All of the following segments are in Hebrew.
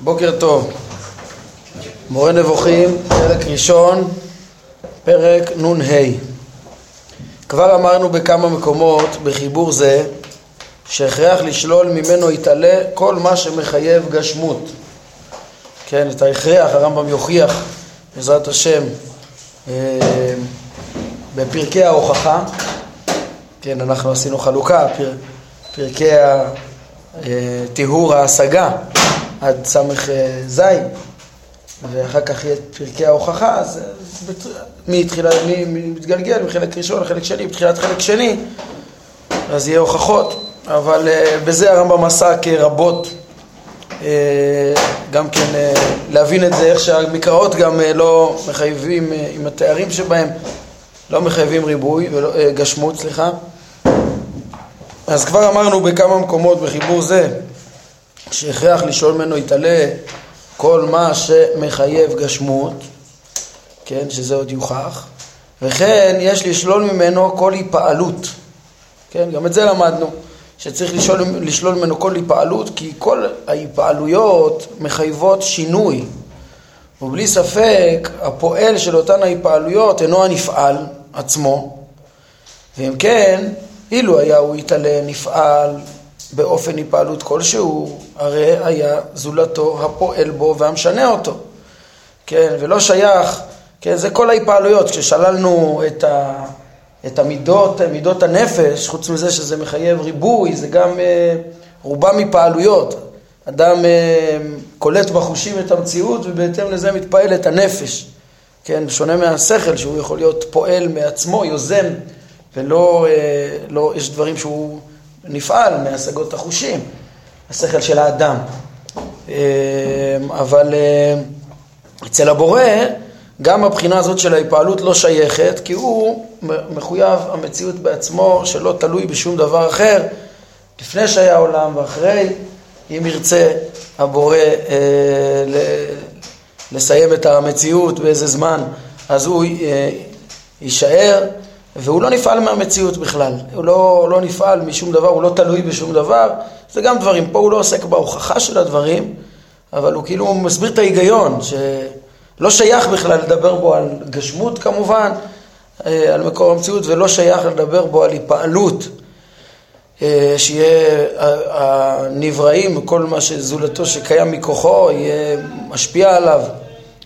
בוקר טוב. מורה נבוכים, פרק ראשון, פרק נ"ה. כבר אמרנו בכמה מקומות בחיבור זה שהכרח לשלול ממנו יתעלה כל מה שמחייב גשמות. כן, את ההכרח הרמב"ם יוכיח בעזרת השם אה, בפרקי ההוכחה. כן, אנחנו עשינו חלוקה, פר, פרקי הטיהור ההשגה עד ס"ז ואחר כך יהיה פרקי ההוכחה, אז מי התחילה, מי מתגלגל מחלק ראשון לחלק שני, בתחילת חלק שני, אז יהיה הוכחות, אבל בזה הרמב"ם עסק רבות, גם כן להבין את זה, איך שהמקראות גם לא מחייבים, עם התארים שבהם, לא מחייבים ריבוי, ולא, גשמות, סליחה. אז כבר אמרנו בכמה מקומות בחיבור זה, שהכרח לשאול ממנו יתעלה כל מה שמחייב גשמות, כן, שזה עוד יוכח, וכן יש לשלול ממנו כל היפעלות, כן, גם את זה למדנו, שצריך לשלול, לשלול ממנו כל היפעלות, כי כל ההיפעלויות מחייבות שינוי, ובלי ספק הפועל של אותן ההיפעלויות אינו הנפעל עצמו, ואם כן, אילו היה הוא יתעלה נפעל באופן היפעלות כלשהו, הרי היה זולתו הפועל בו והמשנה אותו. כן, ולא שייך, כן, זה כל ההיפעלויות, כששללנו את, ה, את המידות, מידות הנפש, חוץ מזה שזה מחייב ריבוי, זה גם אה, רובם היפעלויות. אדם אה, קולט בחושים את המציאות ובהתאם לזה מתפעל את הנפש. כן, שונה מהשכל שהוא יכול להיות פועל מעצמו, יוזם, ולא, אה, לא, יש דברים שהוא... נפעל מהשגות החושים, השכל של האדם. אה, אבל אה, אצל הבורא, גם הבחינה הזאת של ההיפעלות לא שייכת, כי הוא מחויב המציאות בעצמו, שלא תלוי בשום דבר אחר, לפני שהיה עולם ואחרי, אם ירצה הבורא לסיים את המציאות באיזה זמן, אז הוא יישאר. והוא לא נפעל מהמציאות בכלל, הוא לא, לא נפעל משום דבר, הוא לא תלוי בשום דבר, זה גם דברים, פה הוא לא עוסק בהוכחה של הדברים, אבל הוא כאילו מסביר את ההיגיון, שלא שייך בכלל לדבר בו על גשמות כמובן, אה, על מקור המציאות, ולא שייך לדבר בו על היפעלות, אה, שיהיה הנבראים, כל מה שזולתו שקיים מכוחו, יהיה משפיע עליו,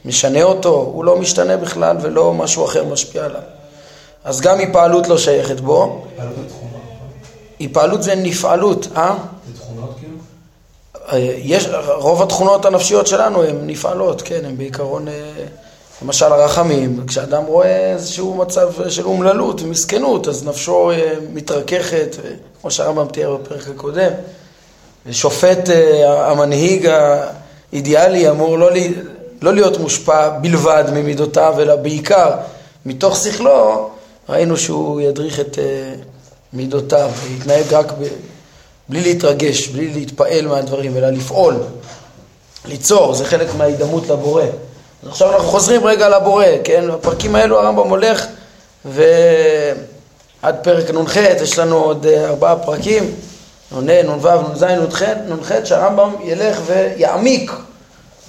משנה אותו, הוא לא משתנה בכלל ולא משהו אחר משפיע עליו. אז גם היפעלות לא שייכת בו. היפעלות זה נפעלות, אה? זה תכונות כאילו? אה, יש, רוב התכונות הנפשיות שלנו הן נפעלות, כן, הן בעיקרון, אה, למשל הרחמים, כשאדם רואה איזשהו מצב של אומללות ומסכנות, אז נפשו אה, מתרככת, כמו שהרמב"ם תיאר בפרק הקודם, שופט המנהיג האידיאלי אמור לא, לא להיות מושפע בלבד ממידותיו, אלא בעיקר מתוך שכלו ראינו שהוא ידריך את uh, מידותיו, להתנהג רק ב... בלי להתרגש, בלי להתפעל מהדברים, אלא לפעול, ליצור, זה חלק מההידמות לבורא. אז עכשיו אנחנו חוזרים רגע לבורא, כן? בפרקים האלו הרמב"ם הולך ועד פרק נ"ח, יש לנו עוד אה, ארבעה פרקים, נ"ה, נ"ו, נ"ז, נ"ח, שהרמב"ם ילך ויעמיק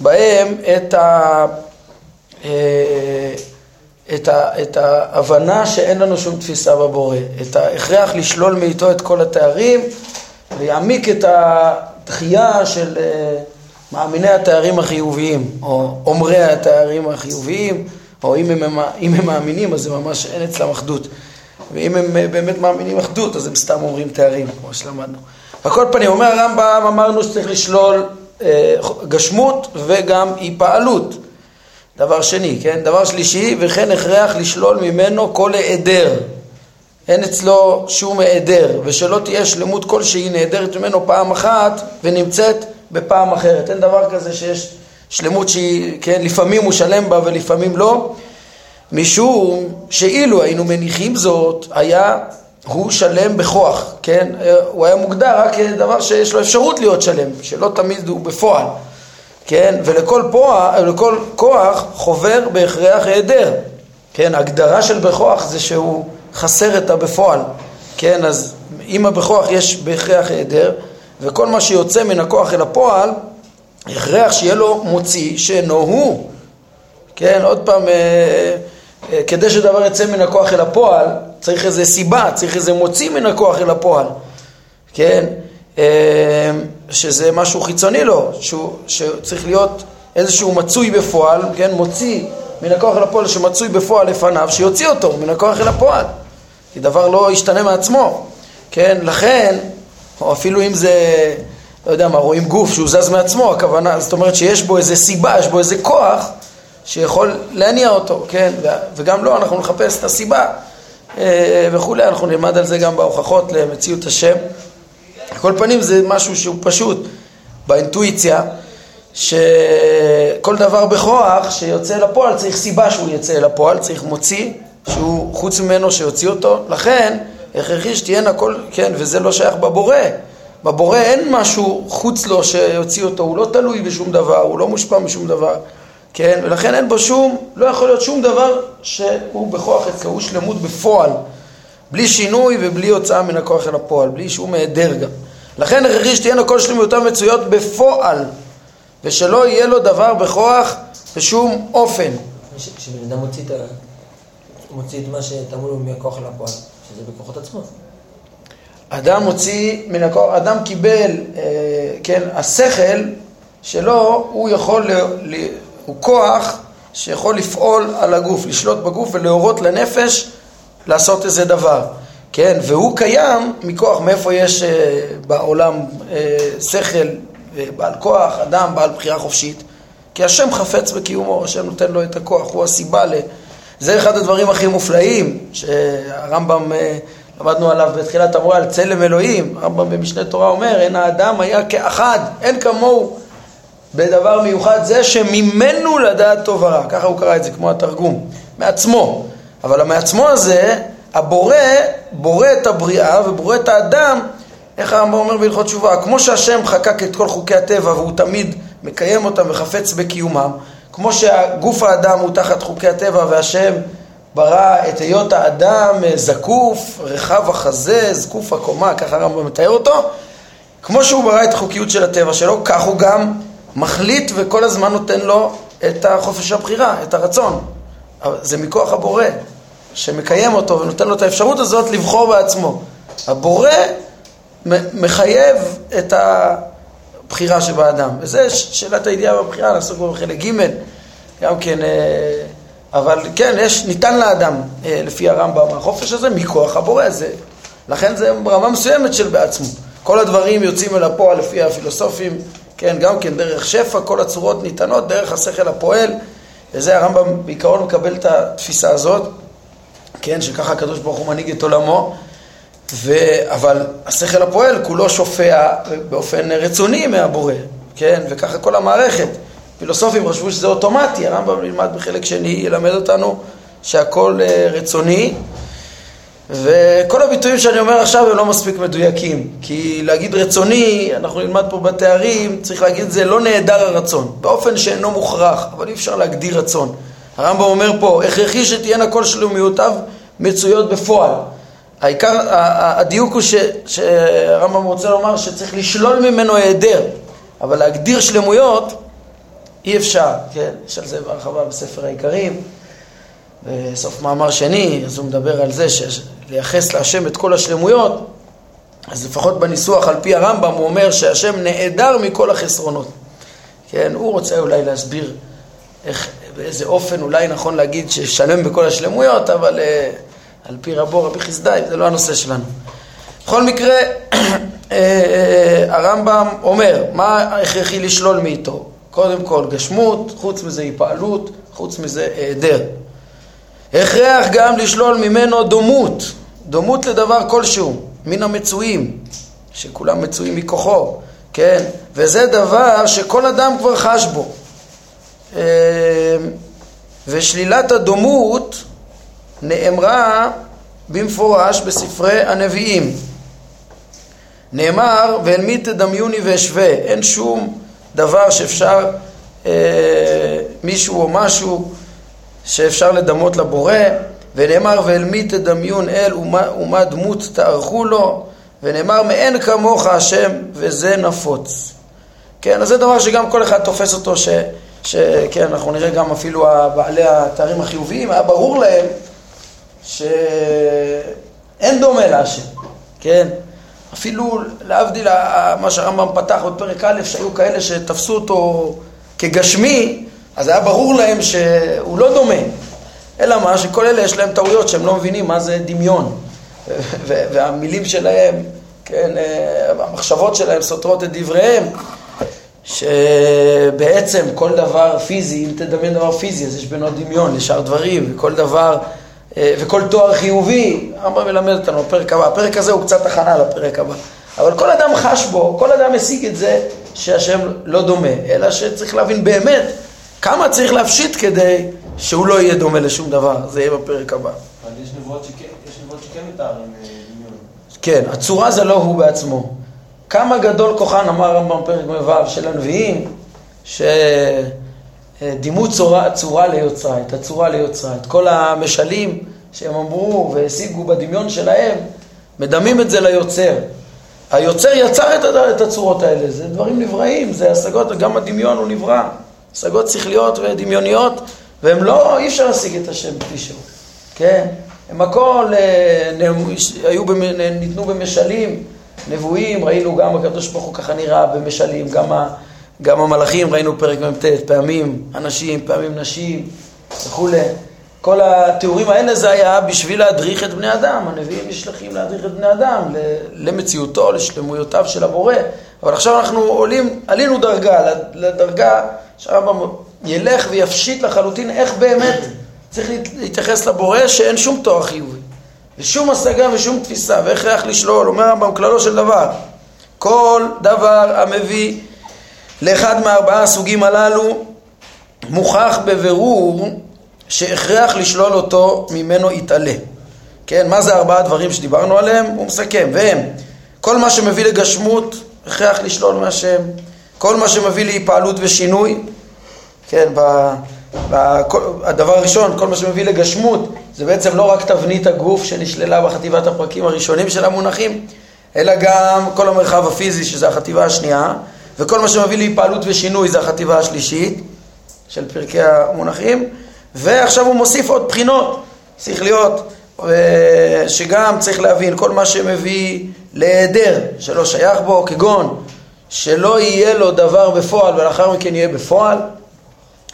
בהם את ה... אה, את, ה, את ההבנה שאין לנו שום תפיסה בבורא, את ההכרח לשלול מאיתו את כל התארים ויעמיק את התחייה של uh, מאמיני התארים החיוביים, או אומרי התארים החיוביים, או אם הם, אם הם מאמינים אז זה ממש אין אצלם אחדות, ואם הם uh, באמת מאמינים אחדות אז הם סתם אומרים תארים, כמו שלמדנו. על כל פנים, אומר הרמב"ם, אמרנו שצריך לשלול uh, גשמות וגם אי פעלות. דבר שני, כן? דבר שלישי, וכן הכרח לשלול ממנו כל היעדר. אין אצלו שום היעדר, ושלא תהיה שלמות כלשהי נעדרת ממנו פעם אחת ונמצאת בפעם אחרת. אין דבר כזה שיש שלמות שהיא, כן, לפעמים הוא שלם בה ולפעמים לא, משום שאילו היינו מניחים זאת, היה הוא שלם בכוח, כן? הוא היה מוגדר רק כדבר שיש לו אפשרות להיות שלם, שלא תמיד הוא בפועל. כן? ולכל פוע, לכל כוח חובר בהכרח היעדר, כן? הגדרה של בכוח זה שהוא חסר את הבפועל, כן? אז אם בכוח יש בהכרח היעדר, וכל מה שיוצא מן הכוח אל הפועל, הכרח שיהיה לו מוציא שאינו הוא. כן, עוד פעם, אה, אה, כדי שדבר יצא מן הכוח אל הפועל, צריך איזה סיבה, צריך איזה מוציא מן הכוח אל הפועל. כן, אה, שזה משהו חיצוני לו, שהוא, שצריך להיות איזשהו מצוי בפועל, כן, מוציא מן הכוח אל הפועל שמצוי בפועל לפניו, שיוציא אותו מן הכוח אל הפועל. כי דבר לא ישתנה מעצמו, כן, לכן, או אפילו אם זה, לא יודע מה, רואים גוף שהוא זז מעצמו, הכוונה, זאת אומרת שיש בו איזה סיבה, יש בו איזה כוח שיכול להניע אותו, כן, וגם לא, אנחנו נחפש את הסיבה אה, וכולי, אנחנו נלמד על זה גם בהוכחות למציאות השם. על כל פנים זה משהו שהוא פשוט באינטואיציה, שכל דבר בכוח שיוצא לפועל צריך סיבה שהוא יצא אל הפועל, צריך מוציא שהוא חוץ ממנו שיוציא אותו, לכן הכרחי שתהיינה כל, כן, וזה לא שייך בבורא. בבורא אין משהו חוץ לו שיוציא אותו, הוא לא תלוי בשום דבר, הוא לא מושפע משום דבר, כן, ולכן אין בו שום, לא יכול להיות שום דבר שהוא בכוח אצלו, הוא שלמות בפועל, בלי שינוי ובלי הוצאה מן הכוח אל הפועל, בלי שום היעדר גם. לכן הכרחי שתהיינה כל שלמותם מצויות בפועל, ושלא יהיה לו דבר בכוח בשום אופן. כשבן אדם מוציא את ה... מוציא את מה שטמון לו מהכוח אל הפועל, שזה בכוחות עצמו. אדם מוציא מן הכוח, אדם קיבל, אה, כן, השכל שלו, הוא יכול, ל, ל, הוא כוח שיכול לפעול על הגוף, לשלוט בגוף ולהורות לנפש לעשות איזה דבר, כן, והוא קיים מכוח, מאיפה יש אה, בעולם אה, שכל, בעל כוח, אדם, בעל בחירה חופשית, כי השם חפץ בקיומו, השם נותן לו את הכוח, הוא הסיבה ל... זה אחד הדברים הכי מופלאים, שהרמב"ם, אה, למדנו עליו בתחילת המורה על צלם אלוהים, הרמב"ם במשנה תורה אומר, אין האדם היה כאחד, אין כמוהו בדבר מיוחד זה שממנו לדעת טוב ורע, ככה הוא קרא את זה, כמו התרגום, מעצמו. אבל המעצמו הזה, הבורא, בורא את הבריאה ובורא את האדם, איך הרמב"ם אומר בהלכות תשובה, כמו שהשם חקק את כל חוקי הטבע והוא תמיד מקיים אותם וחפץ בקיומם, כמו שהגוף האדם הוא תחת חוקי הטבע והשם ברא את היות האדם זקוף, רחב החזה, זקוף הקומה, ככה הרמב"ם מתאר אותו, כמו שהוא ברא את החוקיות של הטבע שלו, כך הוא גם מחליט וכל הזמן נותן לו את החופש הבחירה, את הרצון. זה מכוח הבורא, שמקיים אותו ונותן לו את האפשרות הזאת לבחור בעצמו. הבורא מחייב את ה... בחירה שבאדם. וזה שאלת הידיעה בבחירה, נעסוק בו בחלק ג', גם כן, אה, אבל כן, יש, ניתן לאדם, אה, לפי הרמב"ם, החופש הזה מכוח הבורא, זה, לכן זה רמה מסוימת של בעצמו. כל הדברים יוצאים אל הפועל לפי הפילוסופים, כן, גם כן דרך שפע, כל הצורות ניתנות דרך השכל הפועל, וזה הרמב"ם בעיקרון מקבל את התפיסה הזאת, כן, שככה הקדוש ברוך הוא מנהיג את עולמו. ו... אבל השכל הפועל כולו שופע באופן רצוני מהבורא, כן? וככה כל המערכת. פילוסופים חשבו שזה אוטומטי, הרמב"ם נלמד בחלק שני, ילמד אותנו שהכל אה, רצוני. וכל הביטויים שאני אומר עכשיו הם לא מספיק מדויקים, כי להגיד רצוני, אנחנו נלמד פה בתארים, צריך להגיד את זה לא נעדר הרצון, באופן שאינו מוכרח, אבל אי אפשר להגדיר רצון. הרמב"ם אומר פה, הכרחי שתהיינה כל שלומיותיו מצויות בפועל. העיקר, הדיוק הוא שהרמב"ם רוצה לומר שצריך לשלול ממנו היעדר, אבל להגדיר שלמויות אי אפשר, כן? יש על זה בהרחבה בספר העיקרים, בסוף מאמר שני, אז הוא מדבר על זה שלייחס להשם את כל השלמויות, אז לפחות בניסוח על פי הרמב"ם הוא אומר שהשם נעדר מכל החסרונות, כן? הוא רוצה אולי להסביר איך, באיזה אופן אולי נכון להגיד ששלם בכל השלמויות, אבל... Uh, על פי רבו רבי חסדאי, זה לא הנושא שלנו. בכל מקרה, אה, אה, הרמב"ם אומר, מה הכרחי לשלול מאיתו? קודם כל גשמות, חוץ מזה היפעלות, חוץ מזה היעדר. הכרח גם לשלול ממנו דומות, דומות לדבר כלשהו, מן המצויים, שכולם מצויים מכוחו, כן? וזה דבר שכל אדם כבר חש בו. אה, ושלילת הדומות נאמרה במפורש בספרי הנביאים. נאמר, ואל מי תדמיוני ואשווה, אין שום דבר שאפשר, אה, מישהו או משהו שאפשר לדמות לבורא, ונאמר, ואל מי תדמיון אל ומה, ומה דמות תערכו לו, ונאמר מאין כמוך השם וזה נפוץ. כן, אז זה דבר שגם כל אחד תופס אותו, ש, שכן, אנחנו נראה גם אפילו בעלי התארים החיוביים, היה ברור להם שאין דומה להשם, כן? אפילו להבדיל מה שהרמב"ם פתח בפרק א', שהיו כאלה שתפסו אותו כגשמי, אז היה ברור להם שהוא לא דומה. אלא מה, שכל אלה יש להם טעויות שהם לא מבינים מה זה דמיון. והמילים שלהם, כן, אה, המחשבות שלהם סותרות את דבריהם, שבעצם כל דבר פיזי, אם תדמיין דבר פיזי, אז יש בינו דמיון לשאר דברים, וכל דבר, אה, וכל תואר חיובי, הרמב"ם מלמד אותנו בפרק הבא. הפרק הזה הוא קצת הכנה לפרק הבא. אבל כל אדם חש בו, כל אדם משיג את זה שהשם לא דומה, אלא שצריך להבין באמת כמה צריך להפשיט כדי שהוא לא יהיה דומה לשום דבר, זה יהיה בפרק הבא. אבל יש נבואות שכן מתארים אה, דמיון. כן, הצורה זה לא הוא בעצמו. כמה גדול כוחן, אמר הרמב"ם פרק מ"ו של הנביאים, שדימו צורה, צורה ליוצרה, את הצורה ליוצרה, את כל המשלים שהם אמרו והשיגו בדמיון שלהם, מדמים את זה ליוצר. היוצר יצר את הצורות האלה, זה דברים נבראים, זה השגות, גם הדמיון הוא נברא. השגות שכליות ודמיוניות, והם לא, אי אפשר להשיג את השם כפי שהוא, כן? הם הכל אה, היו, ניתנו במשלים, נבואים, ראינו גם הקדוש ברוך הוא ככה נראה במשלים, גם, ה, גם המלאכים, ראינו פרק מ"ט, פעמים אנשים, פעמים נשים וכולי. כל התיאורים האלה זה היה בשביל להדריך את בני אדם. הנביאים נשלחים להדריך את בני אדם למציאותו, לשלמויותיו של הבורא. אבל עכשיו אנחנו עולים, עלינו דרגה, לדרגה שהרמב"ם ילך ויפשיט לחלוטין איך באמת צריך להתייחס לבורא שאין שום תואר חיובי. ושום השגה ושום תפיסה, והכרח לשלול, אומר הרמב"ם כללו של דבר. כל דבר המביא לאחד מארבעה הסוגים הללו מוכח בבירור שהכרח לשלול אותו ממנו יתעלה. כן, מה זה ארבעה דברים שדיברנו עליהם? הוא מסכם, והם כל מה שמביא לגשמות, הכרח לשלול מהשם, כל מה שמביא להיפעלות ושינוי, כן, ב, הדבר הראשון, כל מה שמביא לגשמות, זה בעצם לא רק תבנית הגוף שנשללה בחטיבת הפרקים הראשונים של המונחים, אלא גם כל המרחב הפיזי, שזה החטיבה השנייה, וכל מה שמביא להיפעלות ושינוי זה החטיבה השלישית של פרקי המונחים, ועכשיו הוא מוסיף עוד בחינות, צריך להיות, אה, שגם צריך להבין כל מה שמביא להיעדר שלא שייך בו, כגון שלא יהיה לו דבר בפועל ולאחר מכן יהיה בפועל,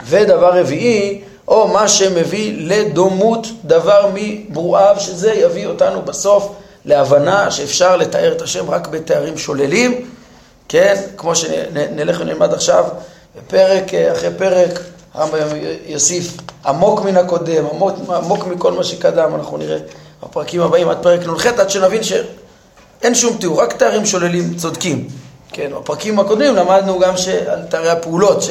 ודבר רביעי, או מה שמביא לדומות דבר מברואיו, שזה יביא אותנו בסוף להבנה שאפשר לתאר את השם רק בתארים שוללים, כן, כמו שנלך ונלמד עכשיו, פרק אה, אחרי פרק, הרמב"ם יוסיף עמוק מן הקודם, עמוק, עמוק מכל מה שקדם, אנחנו נראה בפרקים הבאים עד פרק נ"ח, עד שנבין שאין שום תיאור, רק תארים שוללים צודקים. כן, בפרקים הקודמים למדנו גם על תארי הפעולות,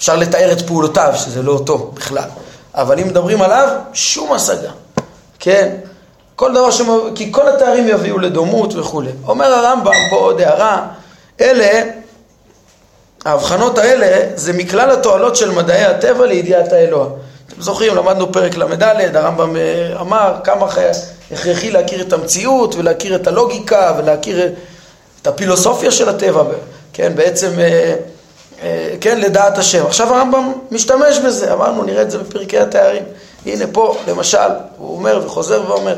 שאפשר לתאר את פעולותיו, שזה לא אותו בכלל. אבל אם מדברים עליו, שום השגה. כן, כל דבר ש... כי כל התארים יביאו לדומות וכולי. אומר הרמב"ם פה עוד הערה, אלה ההבחנות האלה זה מכלל התועלות של מדעי הטבע לידיעת האלוה. אתם זוכרים, למדנו פרק ל"ד, הרמב"ם אה, אמר כמה הכרחי להכיר את המציאות ולהכיר את הלוגיקה ולהכיר את הפילוסופיה של הטבע, כן, בעצם, אה, כן, לדעת השם. עכשיו הרמב"ם משתמש בזה, אמרנו, נראה את זה בפרקי התארים. הנה פה, למשל, הוא אומר וחוזר ואומר,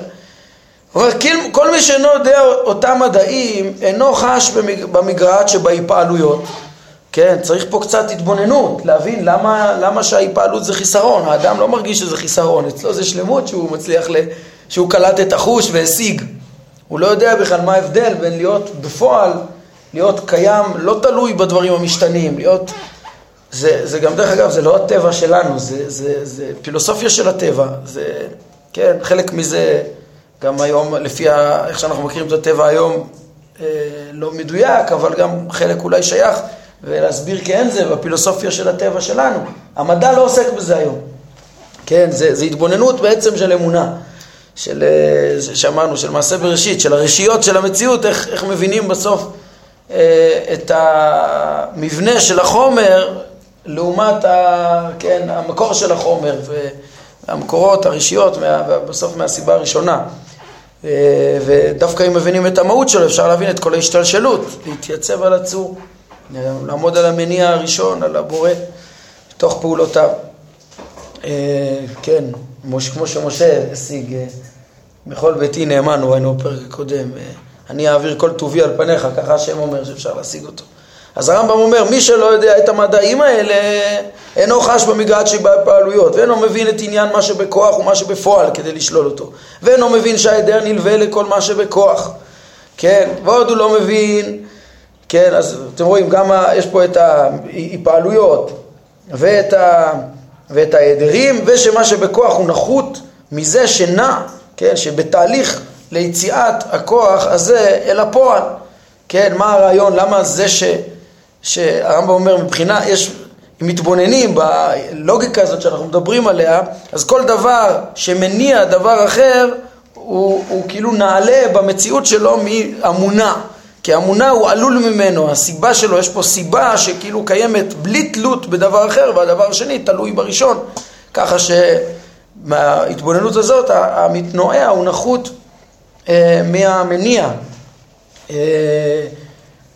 הוא אומר, כל מי שאינו יודע אותם מדעים, אינו חש במגרעת שבהיפעלויות. כן, צריך פה קצת התבוננות, להבין למה, למה שההיפעלות זה חיסרון. האדם לא מרגיש שזה חיסרון, אצלו זה שלמות שהוא מצליח, ל... שהוא קלט את החוש והשיג. הוא לא יודע בכלל מה ההבדל בין להיות בפועל, להיות קיים, לא תלוי בדברים המשתנים, להיות... זה, זה גם, דרך אגב, זה לא הטבע שלנו, זה, זה, זה פילוסופיה של הטבע. זה, כן, חלק מזה, גם היום, לפי ה, איך שאנחנו מכירים את הטבע היום, אה, לא מדויק, אבל גם חלק אולי שייך. ולהסביר כי אין זה בפילוסופיה של הטבע שלנו. המדע לא עוסק בזה היום. כן, זה, זה התבוננות בעצם של אמונה, של, אה, שאמרנו, של מעשה בראשית, של הרשיות של המציאות, איך, איך מבינים בסוף את המבנה של החומר לעומת ה, כן, המקור של החומר והמקורות, הרשיות, מה, בסוף מהסיבה הראשונה. אה, ודווקא אם מבינים את המהות שלו, אפשר להבין את כל ההשתלשלות, להתייצב על הצור, לעמוד על המניע הראשון, על הבורא, בתוך פעולותיו. אה, כן, כמו שמשה השיג, אה, בכל ביתי נאמן, הוא היינו בפרק הקודם, אני אעביר כל טובי על פניך, ככה השם אומר שאפשר להשיג אותו. אז הרמב"ם אומר, מי שלא יודע את המדעים האלה, אינו חש במגרעת שבפעלויות, ואינו מבין את עניין מה שבכוח ומה שבפועל כדי לשלול אותו, ואינו מבין שההיעדר נלווה לכל מה שבכוח, כן, ועוד הוא לא מבין, כן, אז אתם רואים, גם יש פה את ההיפעלויות ואת, ה, ואת ההיעדרים, ושמה שבכוח הוא נחות מזה שנע, כן, שבתהליך ליציאת הכוח הזה אל הפועל, כן, מה הרעיון, למה זה ש... שהרמב"ם אומר מבחינה, יש, אם מתבוננים בלוגיקה הזאת שאנחנו מדברים עליה, אז כל דבר שמניע דבר אחר הוא, הוא כאילו נעלה במציאות שלו מאמונה. כי אמונה הוא עלול ממנו, הסיבה שלו, יש פה סיבה שכאילו קיימת בלי תלות בדבר אחר, והדבר השני תלוי בראשון. ככה שמההתבוננות הזאת המתנועע הוא נחות אה, מהמניע. אה,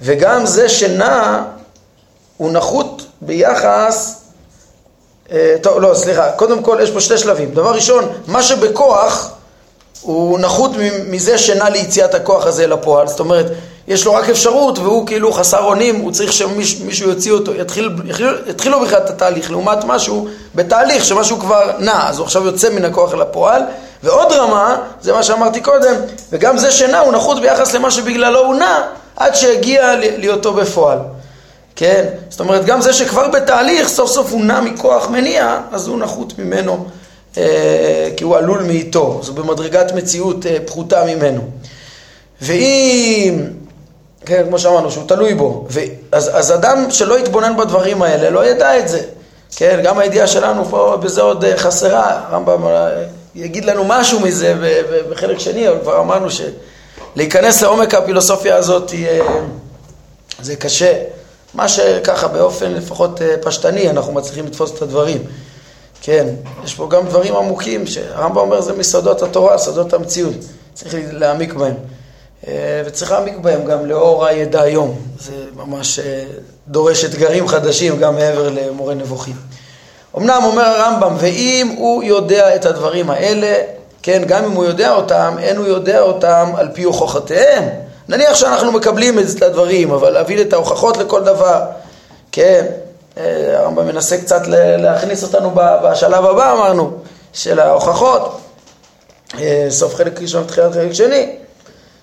וגם זה שנע הוא נחות ביחס, אה, טוב, לא, סליחה, קודם כל יש פה שתי שלבים. דבר ראשון, מה שבכוח הוא נחות מזה שנע ליציאת הכוח הזה לפועל. זאת אומרת, יש לו רק אפשרות והוא כאילו חסר אונים, הוא צריך שמישהו יוציא אותו, יתחיל, יתחילו בכלל את התהליך, לעומת משהו בתהליך, שמשהו כבר נע, אז הוא עכשיו יוצא מן הכוח אל הפועל. ועוד רמה, זה מה שאמרתי קודם, וגם זה שנע הוא נחות ביחס למה שבגללו הוא נע, עד שהגיע להיותו בפועל. כן? זאת אומרת, גם זה שכבר בתהליך, סוף סוף הוא נע מכוח מניע, אז הוא נחות ממנו, אה, כי הוא עלול מאיתו. זו במדרגת מציאות אה, פחותה ממנו. ואם, כן, כמו שאמרנו, שהוא תלוי בו, ו, אז, אז אדם שלא יתבונן בדברים האלה, לא ידע את זה. כן, גם הידיעה שלנו פה בזה עוד אה, חסרה. הרמב"ם אה, יגיד לנו משהו מזה, ובחלק שני, אבל כבר אמרנו שלהיכנס לעומק הפילוסופיה הזאת, אה, זה קשה. מה שככה באופן לפחות אה, פשטני אנחנו מצליחים לתפוס את הדברים. כן, יש פה גם דברים עמוקים שהרמב"ם אומר זה מסודות התורה, סודות המציאות, צריך להעמיק בהם. אה, וצריך להעמיק בהם גם לאור הידע היום. זה ממש דורש אתגרים חדשים גם מעבר למורה נבוכים. אמנם אומר הרמב"ם, ואם הוא יודע את הדברים האלה, כן, גם אם הוא יודע אותם, אין הוא יודע אותם על פי הוכחותיהם. נניח שאנחנו מקבלים את הדברים, אבל להביא את ההוכחות לכל דבר, כן, אה, הרמב"ם מנסה קצת להכניס אותנו בשלב הבא, אמרנו, של ההוכחות, אה, סוף חלק ראשון, תחילת חלק שני,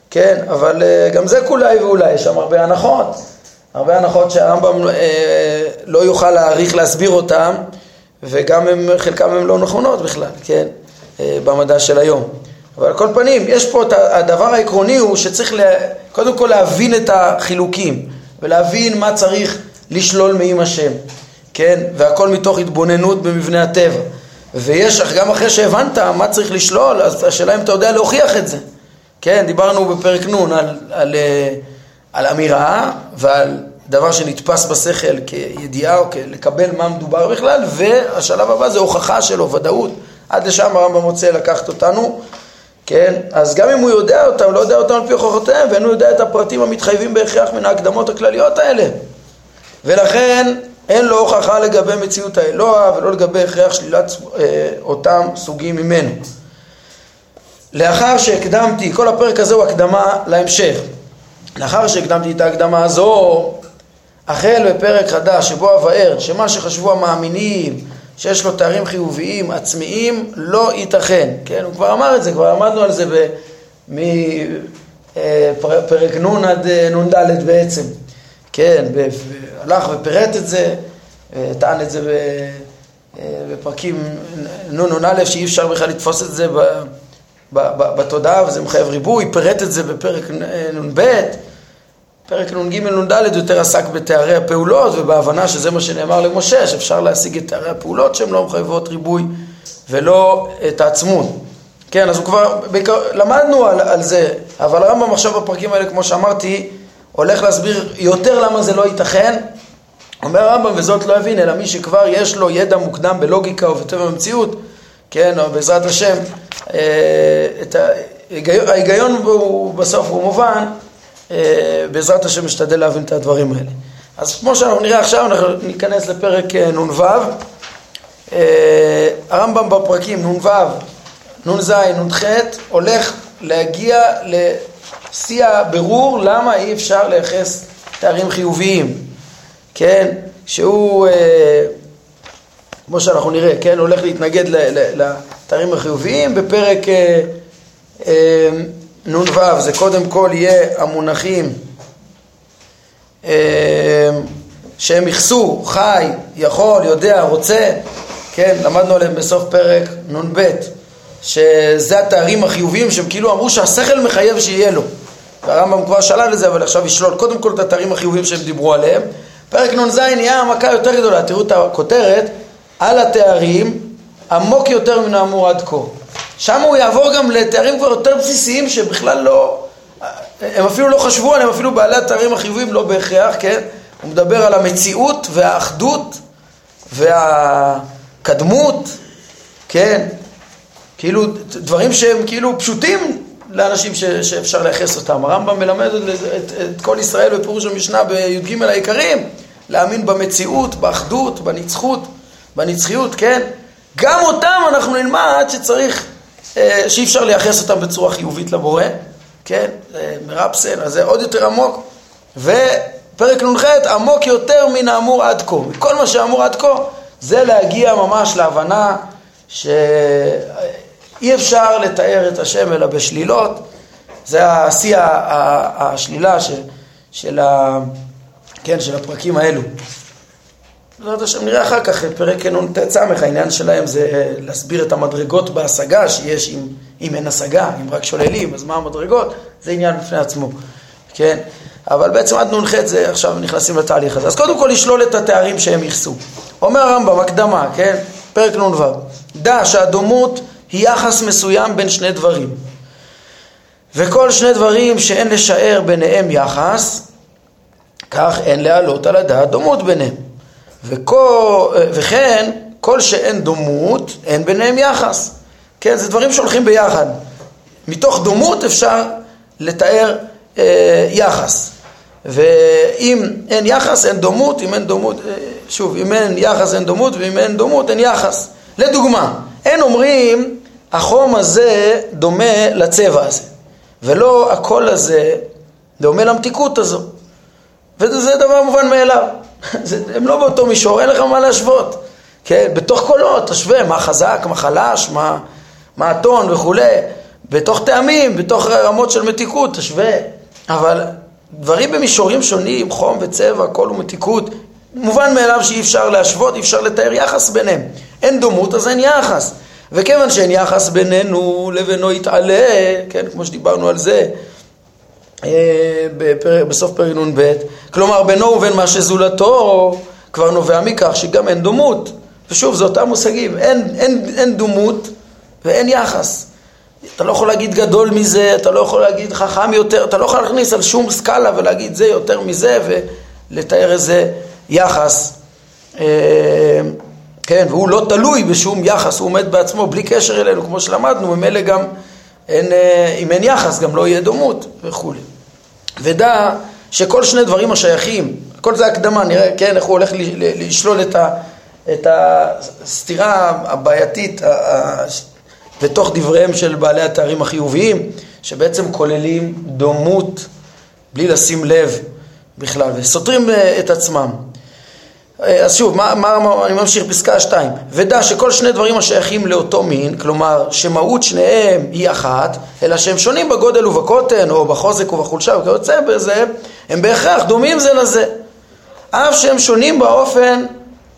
כן, אבל אה, גם זה כולי ואולי, יש שם הרבה הנחות, הרבה הנחות שהרמב"ם לא יוכל להעריך להסביר אותן, וגם הם, חלקם הן לא נכונות בכלל, כן, במדע של היום. אבל על כל פנים, יש פה את הדבר העקרוני הוא שצריך לה, קודם כל להבין את החילוקים ולהבין מה צריך לשלול מעם השם, כן? והכל מתוך התבוננות במבנה הטבע. ויש, גם אחרי שהבנת מה צריך לשלול, אז השאלה אם אתה יודע להוכיח את זה. כן, דיברנו בפרק נ' על, על, אה, על אמירה ועל דבר שנתפס בשכל כידיעה או לקבל מה מדובר בכלל, והשלב הבא זה הוכחה שלו, ודאות. עד לשם הרמב"ם רוצה לקחת אותנו. כן? אז גם אם הוא יודע אותם, לא יודע אותם על פי הוכחותיהם, ואין הוא יודע את הפרטים המתחייבים בהכרח מן ההקדמות הכלליות האלה. ולכן אין לו הוכחה לגבי מציאות האלוה ולא לגבי הכרח שלילת אה, אותם סוגים ממנו. לאחר שהקדמתי, כל הפרק הזה הוא הקדמה להמשך. לאחר שהקדמתי את ההקדמה הזו, החל בפרק חדש שבו אבאר שמה שחשבו המאמינים שיש לו תארים חיוביים עצמיים, לא ייתכן. כן, הוא כבר אמר את זה, כבר עמדנו על זה מפרק אה, נ' עד אה, נ"ד בעצם. כן, הלך ופירט את זה, אה, טען את זה בפרקים נ"נ שאי אפשר בכלל לתפוס את זה בתודעה וזה מחייב ריבוי, פירט את זה בפרק נ"ב. פרק נ"ג נ"ד יותר עסק בתארי הפעולות ובהבנה שזה מה שנאמר למשה, שאפשר להשיג את תארי הפעולות שהן לא מחייבות ריבוי ולא את העצמות. כן, אז הוא כבר, בעיקר, למדנו על, על זה, אבל הרמב"ם עכשיו בפרקים האלה, כמו שאמרתי, הולך להסביר יותר למה זה לא ייתכן. אומר הרמב"ם, וזאת לא יבין, אלא מי שכבר יש לו ידע מוקדם בלוגיקה ובטבע המציאות, כן, או בעזרת השם, אה, את. ההיגיון- ההיגיון הוא בסוף הוא מובן, בעזרת השם נשתדל להבין את הדברים האלה. אז כמו שאנחנו נראה עכשיו, אנחנו ניכנס לפרק אה, נ"ו. אה, הרמב"ם בפרקים נ"ו, נ"ז, נ"ח, הולך להגיע לשיא הבירור למה אי אפשר לייחס תארים חיוביים, כן? שהוא, אה, כמו שאנחנו נראה, כן? הולך להתנגד לתארים החיוביים. בפרק אה, אה, נ"ו זה קודם כל יהיה המונחים אה, שהם יכסו, חי, יכול, יודע, רוצה, כן, למדנו עליהם בסוף פרק נ"ב, שזה התארים החיוביים שהם כאילו אמרו שהשכל מחייב שיהיה לו. והרמב"ם כבר שלל את זה, אבל עכשיו ישלול קודם כל את התארים החיוביים שהם דיברו עליהם. פרק נ"ז נהיה המכה יותר גדולה, תראו את הכותרת, על התארים עמוק יותר מן האמור עד כה. שם הוא יעבור גם לתארים כבר יותר בסיסיים שבכלל לא, הם אפילו לא חשבו עליהם, אפילו בעלי התארים החיוביים לא בהכרח, כן? הוא מדבר על המציאות והאחדות והקדמות, כן? כאילו דברים שהם כאילו פשוטים לאנשים ש, שאפשר לייחס אותם. הרמב"ם מלמד את, את, את כל ישראל בפירוש המשנה בי"ג העיקרים, להאמין במציאות, באחדות, בנצחות, בנצחיות, כן? גם אותם אנחנו נלמד שצריך, שאי אפשר לייחס אותם בצורה חיובית לבורא, כן? אה, מרפסן, אז זה עוד יותר עמוק. ופרק נ"ח עמוק יותר מן האמור עד כה. כל מה שאמור עד כה זה להגיע ממש להבנה שאי אפשר לתאר את השם אלא בשלילות. זה השיא השלילה ש- של, ה- כן, של הפרקים האלו. בעזרת השם נראה אחר כך, פרק נ"ט ס', העניין שלהם זה אה, להסביר את המדרגות בהשגה שיש אם, אם אין השגה, אם רק שוללים, אז מה המדרגות? זה עניין בפני עצמו, כן? אבל בעצם עד נ"ח זה עכשיו נכנסים לתהליך הזה. אז קודם כל לשלול את התארים שהם ייחסו. אומר הרמב"ם, הקדמה, כן? פרק נ"ו, דע שהדומות היא יחס מסוים בין שני דברים. וכל שני דברים שאין לשער ביניהם יחס, כך אין להעלות על הדעת דומות ביניהם. וכל, וכן, כל שאין דומות, אין ביניהם יחס. כן, זה דברים שהולכים ביחד. מתוך דומות אפשר לתאר אה, יחס. ואם אין יחס, אין דומות, אם אין דומות, אה, שוב, אם אין יחס, אין דומות, ואם אין דומות, אין יחס. לדוגמה, אין אומרים, החום הזה דומה לצבע הזה, ולא הקול הזה דומה למתיקות הזו. וזה דבר מובן מאליו. הם לא באותו מישור, אין לך מה להשוות. כן, בתוך קולות, תשווה מה חזק, מה חלש, מה, מה הטון וכולי. בתוך טעמים, בתוך רמות של מתיקות, תשווה. אבל דברים במישורים שונים, חום וצבע, קול ומתיקות, מובן מאליו שאי אפשר להשוות, אי אפשר לתאר יחס ביניהם. אין דומות, אז אין יחס. וכיוון שאין יחס בינינו לבינו יתעלה, כן, כמו שדיברנו על זה, בפרק, בסוף פרק נ"ב, כלומר בינו ובין מה שזולתו כבר נובע מכך שגם אין דומות. ושוב, זה אותם מושגים, אין, אין, אין דומות ואין יחס. אתה לא יכול להגיד גדול מזה, אתה לא יכול להגיד חכם יותר, אתה לא יכול להכניס על שום סקאלה ולהגיד זה יותר מזה ולתאר איזה יחס. כן, והוא לא תלוי בשום יחס, הוא עומד בעצמו בלי קשר אלינו, כמו שלמדנו, ממילא גם אין, אם אין יחס גם לא יהיה דומות וכולי. ודע שכל שני דברים השייכים, כל זה הקדמה, נראה, כן, איך הוא הולך לשלול את, ה, את הסתירה הבעייתית בתוך דבריהם של בעלי התארים החיוביים, שבעצם כוללים דומות בלי לשים לב בכלל, וסותרים את עצמם. אז שוב, מה, מה, אני ממשיך פסקה 2. ודע שכל שני דברים השייכים לאותו מין, כלומר שמהות שניהם היא אחת, אלא שהם שונים בגודל ובקוטן, או בחוזק ובחולשה וכיוצא בזה, הם בהכרח דומים זה לזה. אף שהם שונים באופן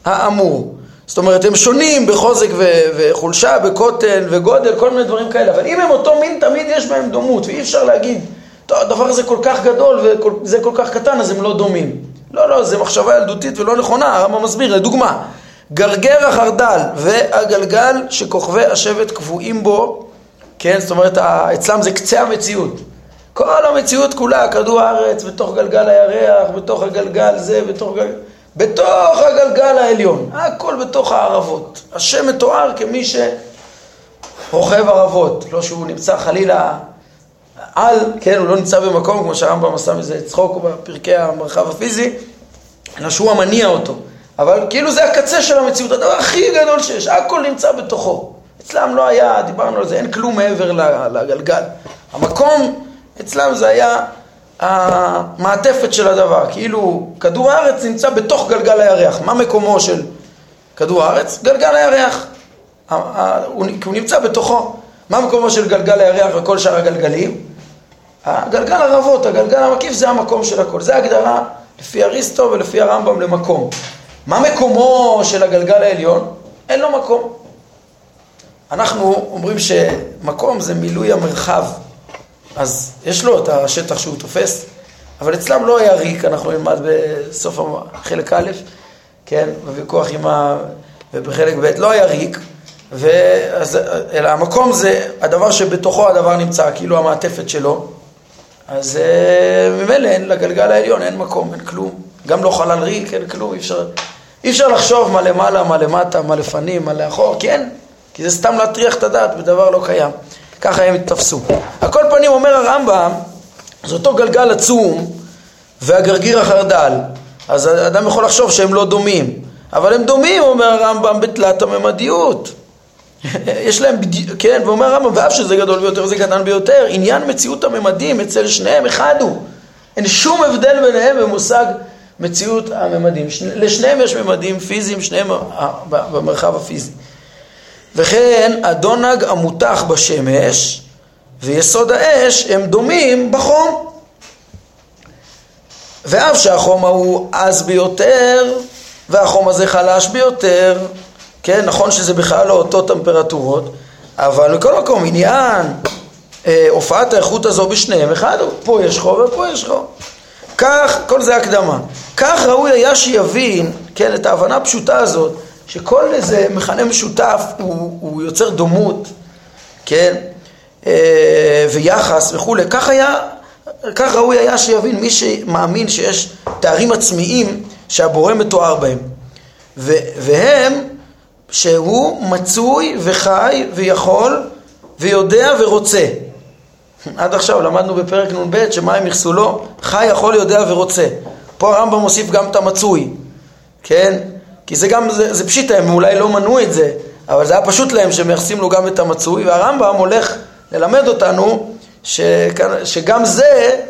האמור. זאת אומרת, הם שונים בחוזק ו- וחולשה, בקוטן וגודל, כל מיני דברים כאלה. אבל אם הם אותו מין, תמיד יש בהם דומות, ואי אפשר להגיד, הדבר הזה כל כך גדול וזה כל כך קטן, אז הם לא דומים. לא, לא, זו מחשבה ילדותית ולא נכונה, הרמב"ם מסביר, לדוגמה, גרגר החרדל והגלגל שכוכבי השבט קבועים בו, כן, זאת אומרת, אצלם זה קצה המציאות. כל המציאות כולה, כדור הארץ, בתוך גלגל הירח, בתוך הגלגל זה, בתוך גלגל... בתוך הגלגל העליון, הכל בתוך הערבות. השם מתואר כמי שרוכב ערבות, לא שהוא נמצא חלילה על, כן, הוא לא נמצא במקום, כמו שהרמב"ם עשה מזה צחוק בפרקי המרחב הפיזי, אלא שהוא המניע אותו. אבל כאילו זה הקצה של המציאות, הדבר הכי גדול שיש, הכל נמצא בתוכו. אצלם לא היה, דיברנו על זה, אין כלום מעבר לגלגל. המקום אצלם זה היה המעטפת של הדבר, כאילו כדור הארץ נמצא בתוך גלגל הירח. מה מקומו של כדור הארץ? גלגל הירח. הוא נמצא בתוכו. מה מקומו של גלגל הירח וכל שאר הגלגלים? הגלגל הרבות, הגלגל המקיף זה המקום של הכל. זה הגדרה לפי אריסטו ולפי הרמב"ם למקום. מה מקומו של הגלגל העליון? אין לו מקום. אנחנו אומרים שמקום זה מילוי המרחב. אז יש לו את השטח שהוא תופס, אבל אצלם לא היה ריק, אנחנו נלמד בסוף חלק א', כן, בוויכוח עם ה... ובחלק ב' לא היה ריק, ואז, אלא המקום זה הדבר שבתוכו הדבר נמצא, כאילו המעטפת שלו, אז אה, ממילא אין לגלגל העליון, אין מקום, אין כלום, גם לא חלל ריק, אין כלום, אי אפשר, אי אפשר לחשוב מה למעלה, מה למטה, מה לפנים, מה לאחור, כי אין, כי זה סתם להטריח את הדעת בדבר לא קיים. ככה הם התפסו. על כל פנים אומר הרמב"ם, זה אותו גלגל עצום והגרגיר החרדל. אז האדם יכול לחשוב שהם לא דומים. אבל הם דומים, אומר הרמב"ם, בתלת הממדיות. יש להם, בדיוק, כן, ואומר הרמב"ם, ואף שזה גדול ביותר זה קטן ביותר, עניין מציאות הממדים אצל שניהם אחד הוא. אין שום הבדל ביניהם במושג מציאות הממדים. לשניהם יש ממדים פיזיים, שניהם במרחב הפיזי. וכן הדונג המותח בשמש ויסוד האש הם דומים בחום. ואף שהחום ההוא עז ביותר והחום הזה חלש ביותר, כן, נכון שזה בכלל לא אותו טמפרטורות, אבל מכל מקום עניין אה, הופעת האיכות הזו בשניהם אחד פה יש חום ופה יש חום. כך, כל זה הקדמה. כך ראוי היה שיבין, כן, את ההבנה הפשוטה הזאת, שכל איזה מכנה משותף הוא, הוא יוצר דומות, כן, אה, ויחס וכולי. כך היה, כך ראוי היה שיבין מי שמאמין שיש תארים עצמיים שהבורא מתואר בהם. והם שהוא מצוי וחי ויכול ויודע ורוצה. עד עכשיו למדנו בפרק נ"ב שמה הם יחסו לו? חי, יכול, יודע ורוצה. פה הרמב"ם מוסיף גם את המצוי, כן? כי זה גם, זה, זה פשיטה, הם אולי לא מנעו את זה, אבל זה היה פשוט להם שמייחסים לו גם את המצוי, והרמב"ם הולך ללמד אותנו שכאן, שגם זה,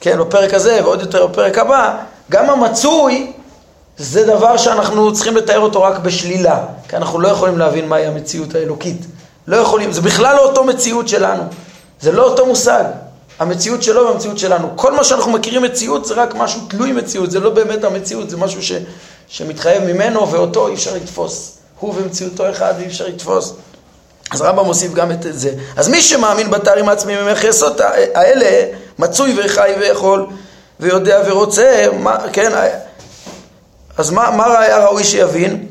כן, בפרק הזה ועוד יותר בפרק הבא, גם המצוי זה דבר שאנחנו צריכים לתאר אותו רק בשלילה, כי אנחנו לא יכולים להבין מהי המציאות האלוקית. לא יכולים, זה בכלל לא אותו מציאות שלנו, זה לא אותו מושג. המציאות שלו והמציאות שלנו. כל מה שאנחנו מכירים מציאות זה רק משהו תלוי מציאות, זה לא באמת המציאות, זה משהו ש, שמתחייב ממנו ואותו אי אפשר לתפוס. הוא ומציאותו אחד ואי אפשר לתפוס. אז רמב"ם מוסיף גם את זה. אז מי שמאמין בתארים העצמיים עם היסוד האלה, מצוי וחי ויכול ויודע ורוצה, מה, כן, אז מה, מה היה ראוי שיבין?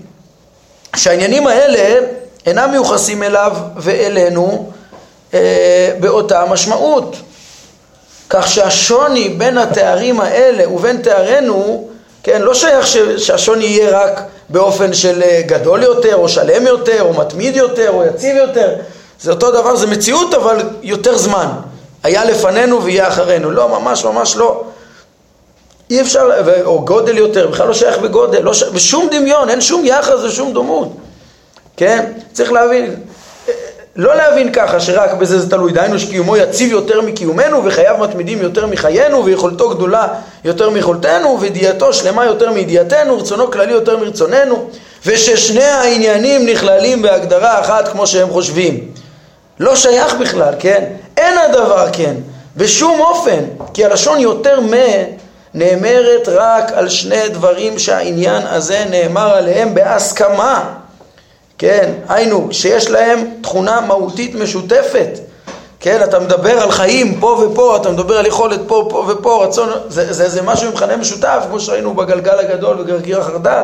שהעניינים האלה אינם מיוחסים אליו ואלינו אה, באותה משמעות. כך שהשוני בין התארים האלה ובין תארינו, כן, לא שייך ש, שהשוני יהיה רק באופן של אה, גדול יותר, או שלם יותר, או מתמיד יותר, או יציב יותר. זה אותו דבר, זה מציאות, אבל יותר זמן. היה לפנינו ויהיה אחרינו. לא, ממש ממש לא. אי אפשר, או גודל יותר, בכלל לא שייך בגודל, לא ש... ושום דמיון, אין שום יחס ושום דומות. כן? צריך להבין, לא להבין ככה שרק בזה זה תלוי, דהיינו שקיומו יציב יותר מקיומנו וחייו מתמידים יותר מחיינו ויכולתו גדולה יותר מיכולתנו וידיעתו שלמה יותר מידיעתנו ורצונו כללי יותר מרצוננו וששני העניינים נכללים בהגדרה אחת כמו שהם חושבים. לא שייך בכלל, כן? אין הדבר כן, בשום אופן, כי הלשון יותר מ... נאמרת רק על שני דברים שהעניין הזה נאמר עליהם בהסכמה. כן, היינו, שיש להם תכונה מהותית משותפת. כן, אתה מדבר על חיים פה ופה, אתה מדבר על יכולת פה, פה ופה, רצון, זה, זה, זה משהו עם מכנה משותף, כמו שראינו בגלגל הגדול בגרגיר החרדל.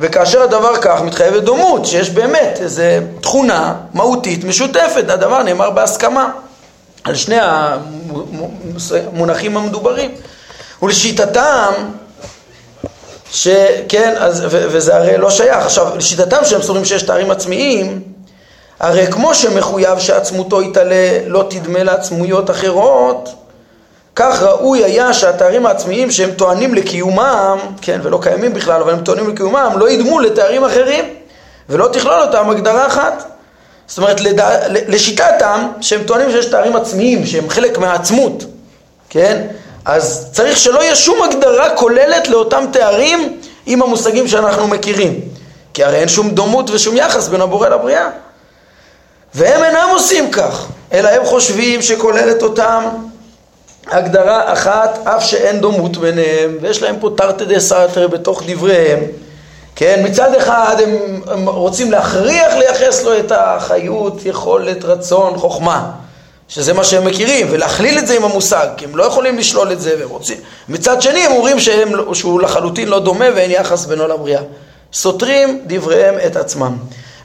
וכאשר הדבר כך מתחייבת דומות, שיש באמת איזו תכונה מהותית משותפת, הדבר נאמר בהסכמה על שני המונחים המדוברים. ולשיטתם, שכן, אז, ו, וזה הרי לא שייך. עכשיו, לשיטתם שהם סורים שיש תארים עצמיים, הרי כמו שמחויב שעצמותו יתעלה לא תדמה לעצמויות אחרות, כך ראוי היה שהתארים העצמיים שהם טוענים לקיומם, כן, ולא קיימים בכלל, אבל הם טוענים לקיומם, לא ידמו לתארים אחרים, ולא תכלול אותם הגדרה אחת. זאת אומרת, לדע... לשיטתם, שהם טוענים שיש תארים עצמיים, שהם חלק מהעצמות, כן? אז צריך שלא יהיה שום הגדרה כוללת לאותם תארים עם המושגים שאנחנו מכירים. כי הרי אין שום דומות ושום יחס בין הבורא לבריאה. והם אינם עושים כך, אלא הם חושבים שכוללת אותם הגדרה אחת, אף שאין דומות ביניהם, ויש להם פה תרתי דה סרטר בתוך דבריהם. כן, מצד אחד הם, הם רוצים להכריח לייחס לו את החיות, יכולת, רצון, חוכמה, שזה מה שהם מכירים, ולהכליל את זה עם המושג, כי הם לא יכולים לשלול את זה, והם רוצים. מצד שני הם אומרים שהם, שהוא לחלוטין לא דומה ואין יחס בינו לבריאה. סותרים דבריהם את עצמם.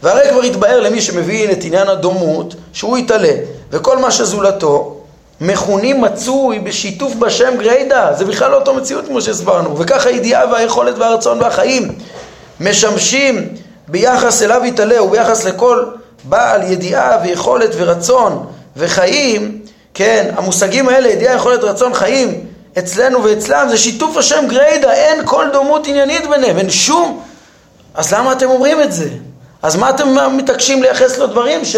והרי כבר התבהר למי שמבין את עניין הדומות, שהוא יתעלה, וכל מה שזולתו, מכונים מצוי בשיתוף בשם גריידא, זה בכלל לא אותו מציאות כמו שהסברנו, וכך הידיעה והיכולת והרצון והחיים משמשים ביחס אליו יתעלה וביחס לכל בעל ידיעה ויכולת ורצון וחיים, כן, המושגים האלה, ידיעה, יכולת, רצון, חיים, אצלנו ואצלם, זה שיתוף השם גריידא, אין כל דומות עניינית ביניהם, אין שום... אז למה אתם אומרים את זה? אז מה אתם מתעקשים לייחס לו דברים ש...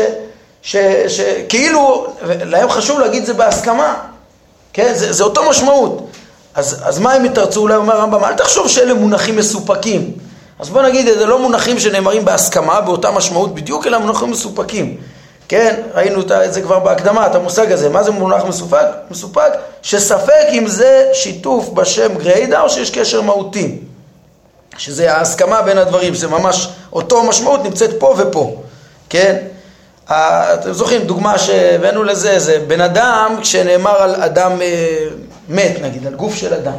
שכאילו, להם חשוב להגיד זה בהסכמה, כן? זה, זה אותו משמעות. אז, אז מה הם יתרצו? אולי אומר הרמב"ם, אל תחשוב שאלה מונחים מסופקים. אז בוא נגיד, זה לא מונחים שנאמרים בהסכמה, באותה משמעות בדיוק, אלא מונחים מסופקים. כן, ראינו את זה כבר בהקדמה, את המושג הזה. מה זה מונח מסופק? מסופק שספק אם זה שיתוף בשם גריידא או שיש קשר מהותי. שזה ההסכמה בין הדברים, זה ממש אותו משמעות נמצאת פה ופה, כן? אתם זוכרים, דוגמה שהבאנו לזה, זה בן אדם, כשנאמר על אדם אה, מת, נגיד, על גוף של אדם.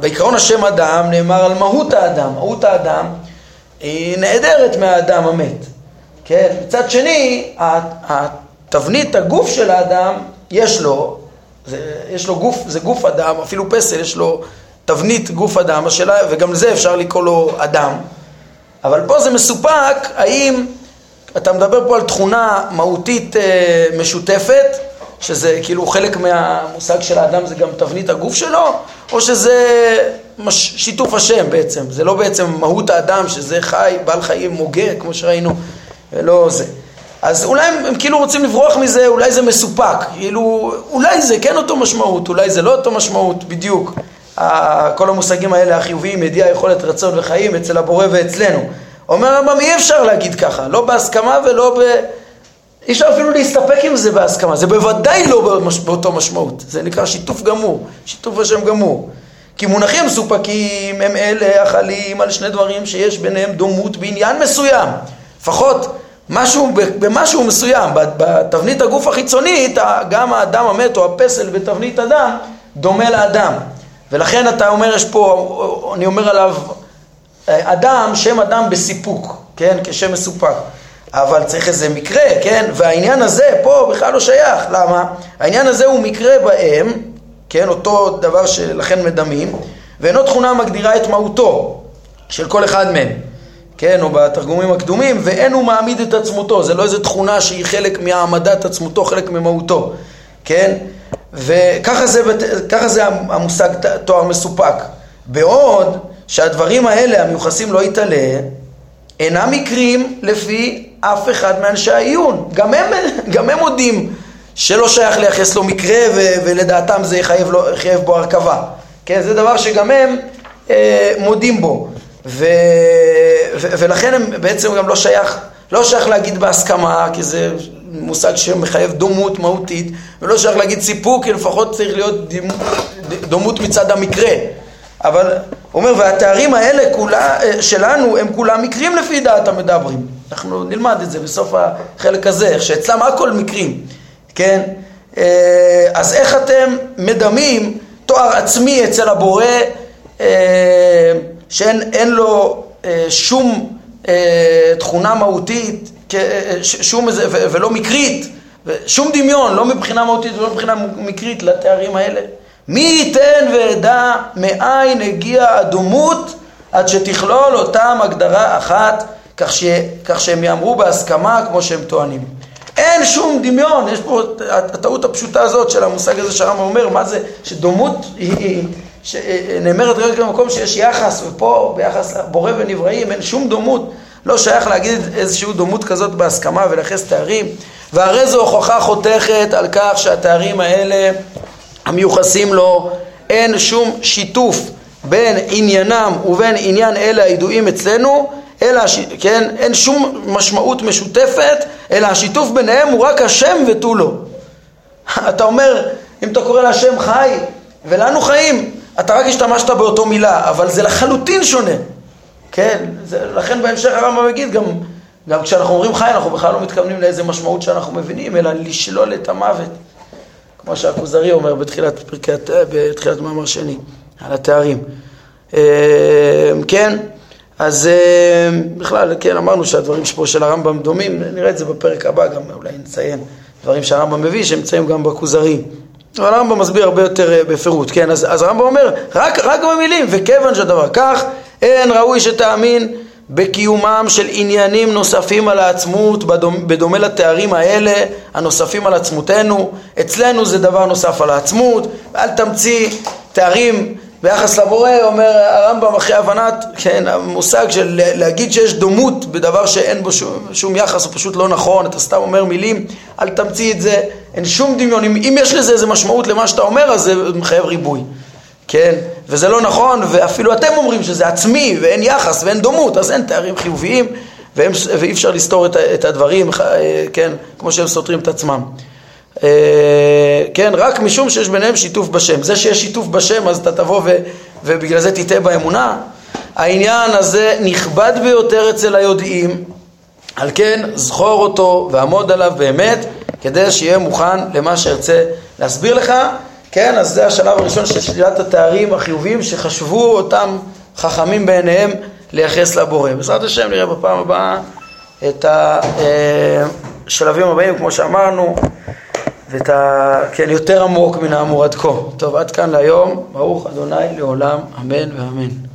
בעיקרון השם אדם נאמר על מהות האדם. מהות האדם היא נעדרת מהאדם המת. כן? מצד שני, התבנית הגוף של האדם, יש לו, זה, יש לו גוף, זה גוף אדם, אפילו פסל, יש לו תבנית גוף אדם, השאלה, וגם לזה אפשר לקרוא לו אדם. אבל פה זה מסופק, האם אתה מדבר פה על תכונה מהותית אה, משותפת, שזה כאילו חלק מהמושג של האדם זה גם תבנית הגוף שלו, או שזה מש, שיתוף השם בעצם, זה לא בעצם מהות האדם שזה חי, בעל חיים מוגה, כמו שראינו, ולא זה. אז אולי הם, הם כאילו רוצים לברוח מזה, אולי זה מסופק, כאילו, אולי זה כן אותו משמעות, אולי זה לא אותו משמעות, בדיוק. כל המושגים האלה החיוביים, ידיעה, יכולת, רצון וחיים אצל הבורא ואצלנו. אומר הרמב"ם, אי אפשר להגיד ככה, לא בהסכמה ולא ב... אי אפשר אפילו להסתפק עם זה בהסכמה, זה בוודאי לא באותו משמעות, זה נקרא שיתוף גמור, שיתוף השם גמור. כי מונחים מסופקים הם אלה החלים על שני דברים שיש ביניהם דומות בעניין מסוים. לפחות משהו, במשהו מסוים, בתבנית הגוף החיצונית, גם האדם המת או הפסל בתבנית אדם דומה לאדם. ולכן אתה אומר, יש פה, אני אומר עליו, אדם, שם אדם בסיפוק, כן? כשם מסופק. אבל צריך איזה מקרה, כן? והעניין הזה פה בכלל לא שייך. למה? העניין הזה הוא מקרה בהם, כן? אותו דבר שלכן מדמים, ואינו תכונה מגדירה את מהותו של כל אחד מהם. כן, או בתרגומים הקדומים, ואין הוא מעמיד את עצמותו, זה לא איזו תכונה שהיא חלק מהעמדת עצמותו, חלק ממהותו, כן? וככה זה, זה המושג תואר מסופק. בעוד שהדברים האלה, המיוחסים לא יתעלה, אינם מקרים לפי אף אחד מאנשי העיון. גם הם, גם הם מודים שלא שייך לייחס לו מקרה ו- ולדעתם זה יחייב, לו, יחייב בו הרכבה. כן, זה דבר שגם הם אה, מודים בו. ו- ו- ולכן הם בעצם גם לא שייך, לא שייך להגיד בהסכמה, כי זה מושג שמחייב דומות מהותית, ולא שייך להגיד סיפוק, כי לפחות צריך להיות דומות מצד המקרה. אבל הוא אומר, והתארים האלה כולה, שלנו הם כולם מקרים לפי דעת המדברים. אנחנו נלמד את זה בסוף החלק הזה, שאצלם הכל מקרים, כן? אה, אז איך אתם מדמים תואר עצמי אצל הבורא אה, שאין לו שום תכונה מהותית, שום, ולא מקרית, שום דמיון, לא מבחינה מהותית ולא מבחינה מקרית לתארים האלה? מי ייתן וידע מאין הגיעה הדומות עד שתכלול אותם הגדרה אחת כך, ש, כך שהם יאמרו בהסכמה כמו שהם טוענים. אין שום דמיון, יש פה הטעות הפשוטה הזאת של המושג הזה שהרמב"ם אומר, מה זה, שדומות היא, היא שנאמרת רק במקום שיש יחס, ופה ביחס לבורא ונבראים אין שום דומות, לא שייך להגיד איזושהי דומות כזאת בהסכמה ולייחס תארים, והרי זו הוכחה חותכת על כך שהתארים האלה המיוחסים לו, אין שום שיתוף בין עניינם ובין עניין אלה הידועים אצלנו, אלא, כן, אין שום משמעות משותפת, אלא השיתוף ביניהם הוא רק השם ותו לא. אתה אומר, אם אתה קורא להשם חי, ולנו חיים, אתה רק השתמשת באותו מילה, אבל זה לחלוטין שונה. כן, זה, לכן בהמשך הרמב"ם מגיד, גם, גם כשאנחנו אומרים חי, אנחנו בכלל לא מתכוונים לאיזה משמעות שאנחנו מבינים, אלא לשלול את המוות. כמו שהכוזרי אומר בתחילת, פרקת, בתחילת מאמר שני, על התארים. אה, כן, אז אה, בכלל, כן, אמרנו שהדברים שפה של הרמב"ם דומים, נראה את זה בפרק הבא, גם אולי נציין דברים שהרמב"ם מביא, שנמצאים גם בכוזרי. אבל הרמב"ם מסביר הרבה יותר אה, בפירוט, כן? אז, אז הרמב"ם אומר, רק, רק במילים, וכיוון שהדבר כך, אין ראוי שתאמין בקיומם של עניינים נוספים על העצמות, בדומה, בדומה לתארים האלה הנוספים על עצמותנו. אצלנו זה דבר נוסף על העצמות, אל תמציא תארים ביחס לבורא, אומר הרמב"ם אחרי הבנת, כן, המושג של להגיד שיש דומות בדבר שאין בו שום, שום יחס הוא פשוט לא נכון, אתה סתם אומר מילים, אל תמציא את זה, אין שום דמיון, אם, אם יש לזה איזה משמעות למה שאתה אומר, אז זה מחייב ריבוי, כן, וזה לא נכון, ואפילו אתם אומרים שזה עצמי ואין יחס ואין דומות, אז אין תארים חיוביים והם, ואי אפשר לסתור את, את הדברים, כן, כמו שהם סותרים את עצמם. אה, כן, רק משום שיש ביניהם שיתוף בשם. זה שיש שיתוף בשם אז אתה תבוא ו, ובגלל זה תטעה באמונה. העניין הזה נכבד ביותר אצל היודעים, על כן זכור אותו ועמוד עליו באמת, כדי שיהיה מוכן למה שארצה להסביר לך. כן, אז זה השלב הראשון של שלילת התארים החיוביים שחשבו אותם חכמים בעיניהם לייחס לבורא. בעזרת השם נראה בפעם הבאה את השלבים הבאים, כמו שאמרנו. ואת ה... כן, יותר עמוק מן האמור עד כה. טוב, עד כאן להיום. ברוך אדוני לעולם, אמן ואמן.